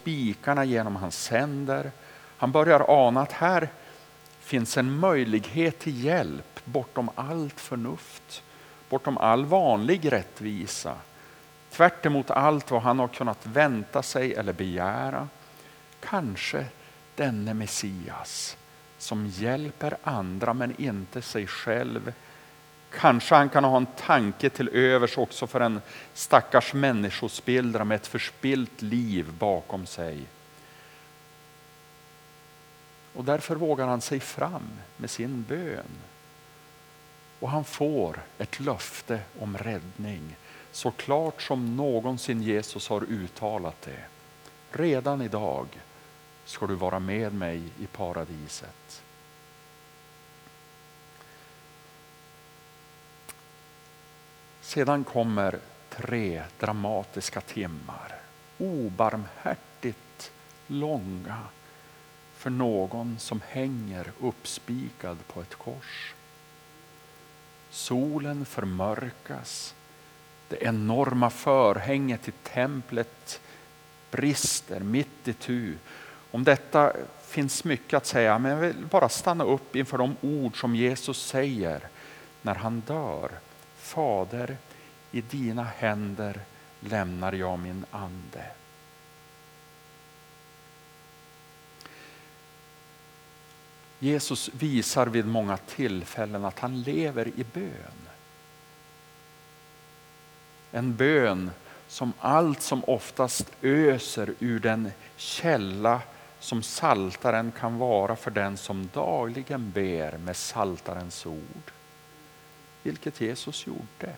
spikarna genom hans händer. Han börjar ana att här finns en möjlighet till hjälp bortom allt förnuft, bortom all vanlig rättvisa. Tvärt allt vad han har kunnat vänta sig eller begära. Kanske denne Messias som hjälper andra men inte sig själv. Kanske han kan ha en tanke till övers också för en stackars människospillra med ett förspilt liv bakom sig. Och därför vågar han sig fram med sin bön. Och han får ett löfte om räddning så klart som någonsin Jesus har uttalat det. Redan idag ska du vara med mig i paradiset. Sedan kommer tre dramatiska timmar. Obarmhärtigt långa för någon som hänger uppspikad på ett kors. Solen förmörkas. Det enorma förhänget i templet brister mitt i tu. Om detta finns mycket att säga, men jag vill bara stanna upp inför de ord som Jesus säger när han dör. Fader, i dina händer lämnar jag min ande. Jesus visar vid många tillfällen att han lever i bön. En bön som allt som oftast öser ur den källa som saltaren kan vara för den som dagligen ber med saltarens ord. Vilket Jesus gjorde.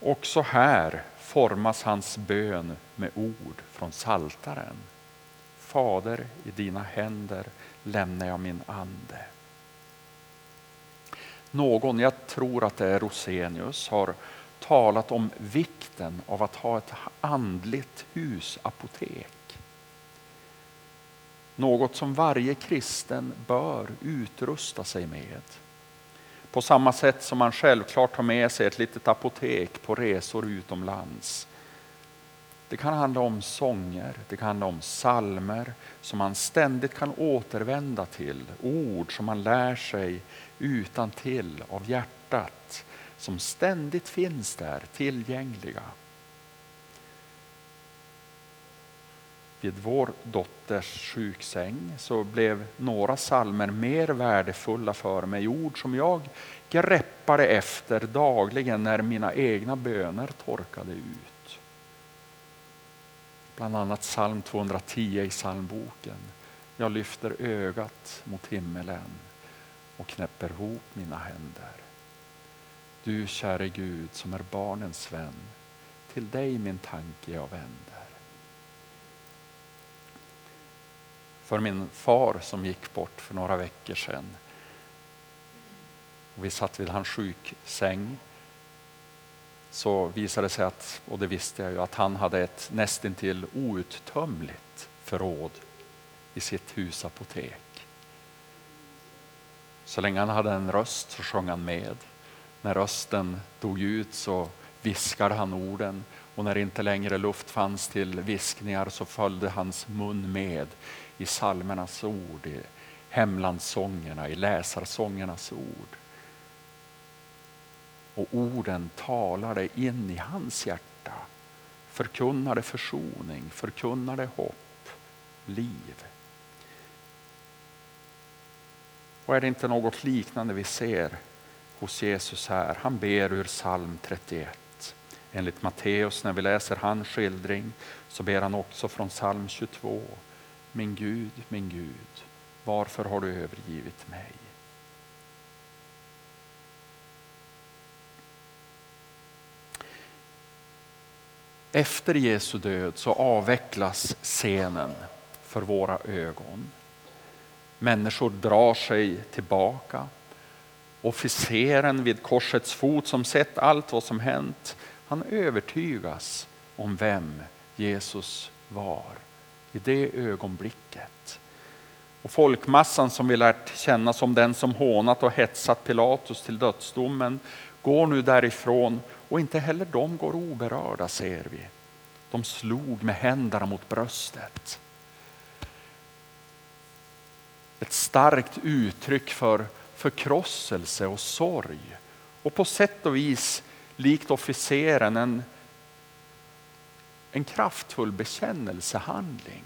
Också här formas hans bön med ord från saltaren. Fader, i dina händer lämnar jag min ande. Någon, jag tror att det är Rosenius, har talat om vikten av att ha ett andligt husapotek. Något som varje kristen bör utrusta sig med. På samma sätt som man självklart har med sig ett litet apotek på resor utomlands. Det kan handla om sånger, det kan handla om salmer som man ständigt kan återvända till. Ord som man lär sig utan till av hjärtat som ständigt finns där tillgängliga. Vid vår dotters sjuksäng så blev några salmer mer värdefulla för mig. Ord som jag greppade efter dagligen när mina egna böner torkade ut. Bland annat psalm 210 i psalmboken. Jag lyfter ögat mot himmelen och knäpper ihop mina händer. Du käre Gud som är barnens vän, till dig min tanke jag vänder. För min far som gick bort för några veckor sedan. Och vi satt vid hans sjuksäng. Så visade det sig att, och det visste jag ju, att han hade ett nästintill outtömligt förråd i sitt husapotek. Så länge han hade en röst så sjöng han med. När rösten dog ut så viskade han orden och när inte längre luft fanns till viskningar så följde hans mun med i salmernas ord, i hemlandssångerna, i läsarsångernas ord. Och orden talade in i hans hjärta, förkunnade försoning, förkunnade hopp, liv. Och är det inte något liknande vi ser hos Jesus här. Han ber ur psalm 31. Enligt Matteus när vi läser hans skildring så ber han också från psalm 22. Min Gud, min Gud, varför har du övergivit mig? Efter Jesu död så avvecklas scenen för våra ögon. Människor drar sig tillbaka officeren vid korsets fot som sett allt vad som hänt, han övertygas om vem Jesus var i det ögonblicket. Och folkmassan som vi lärt känna som den som hånat och hetsat Pilatus till dödsdomen går nu därifrån och inte heller de går oberörda ser vi. De slog med händerna mot bröstet. Ett starkt uttryck för förkrosselse och sorg. Och på sätt och vis, likt officeren, en, en kraftfull bekännelsehandling.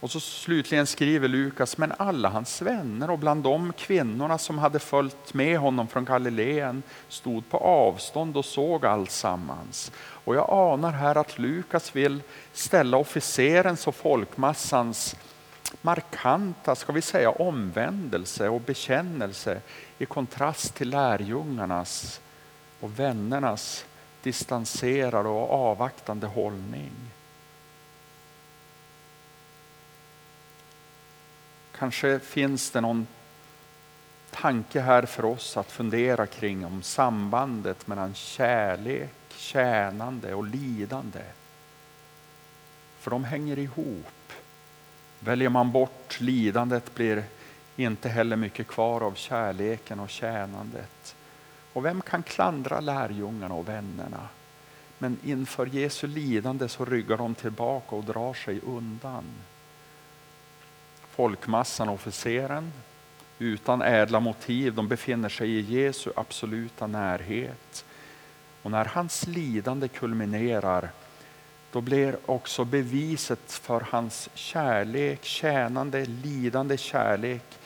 Och så slutligen skriver Lukas, men alla hans vänner och bland de kvinnorna som hade följt med honom från Galileen stod på avstånd och såg alltsammans. Och jag anar här att Lukas vill ställa officerens och folkmassans markanta, ska vi säga omvändelse och bekännelse i kontrast till lärjungarnas och vännernas distanserade och avvaktande hållning. Kanske finns det någon tanke här för oss att fundera kring om sambandet mellan kärlek, tjänande och lidande. För de hänger ihop. Väljer man bort lidandet blir inte heller mycket kvar av kärleken och tjänandet. Och vem kan klandra lärjungarna och vännerna? Men inför Jesu lidande så ryggar de tillbaka och drar sig undan folkmassan, och officeren, utan ädla motiv. De befinner sig i Jesu absoluta närhet. Och när hans lidande kulminerar, då blir också beviset för hans kärlek, tjänande, lidande kärlek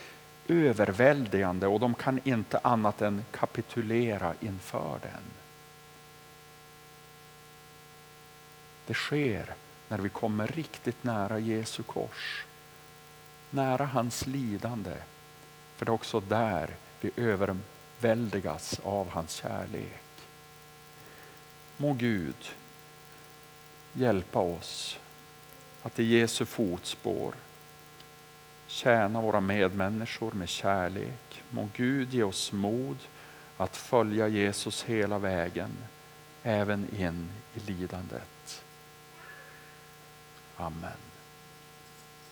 överväldigande och de kan inte annat än kapitulera inför den. Det sker när vi kommer riktigt nära Jesu kors nära hans lidande. För det är också där vi överväldigas av hans kärlek. Må Gud hjälpa oss att i Jesu fotspår tjäna våra medmänniskor med kärlek. Må Gud ge oss mod att följa Jesus hela vägen, även in i lidandet. Amen.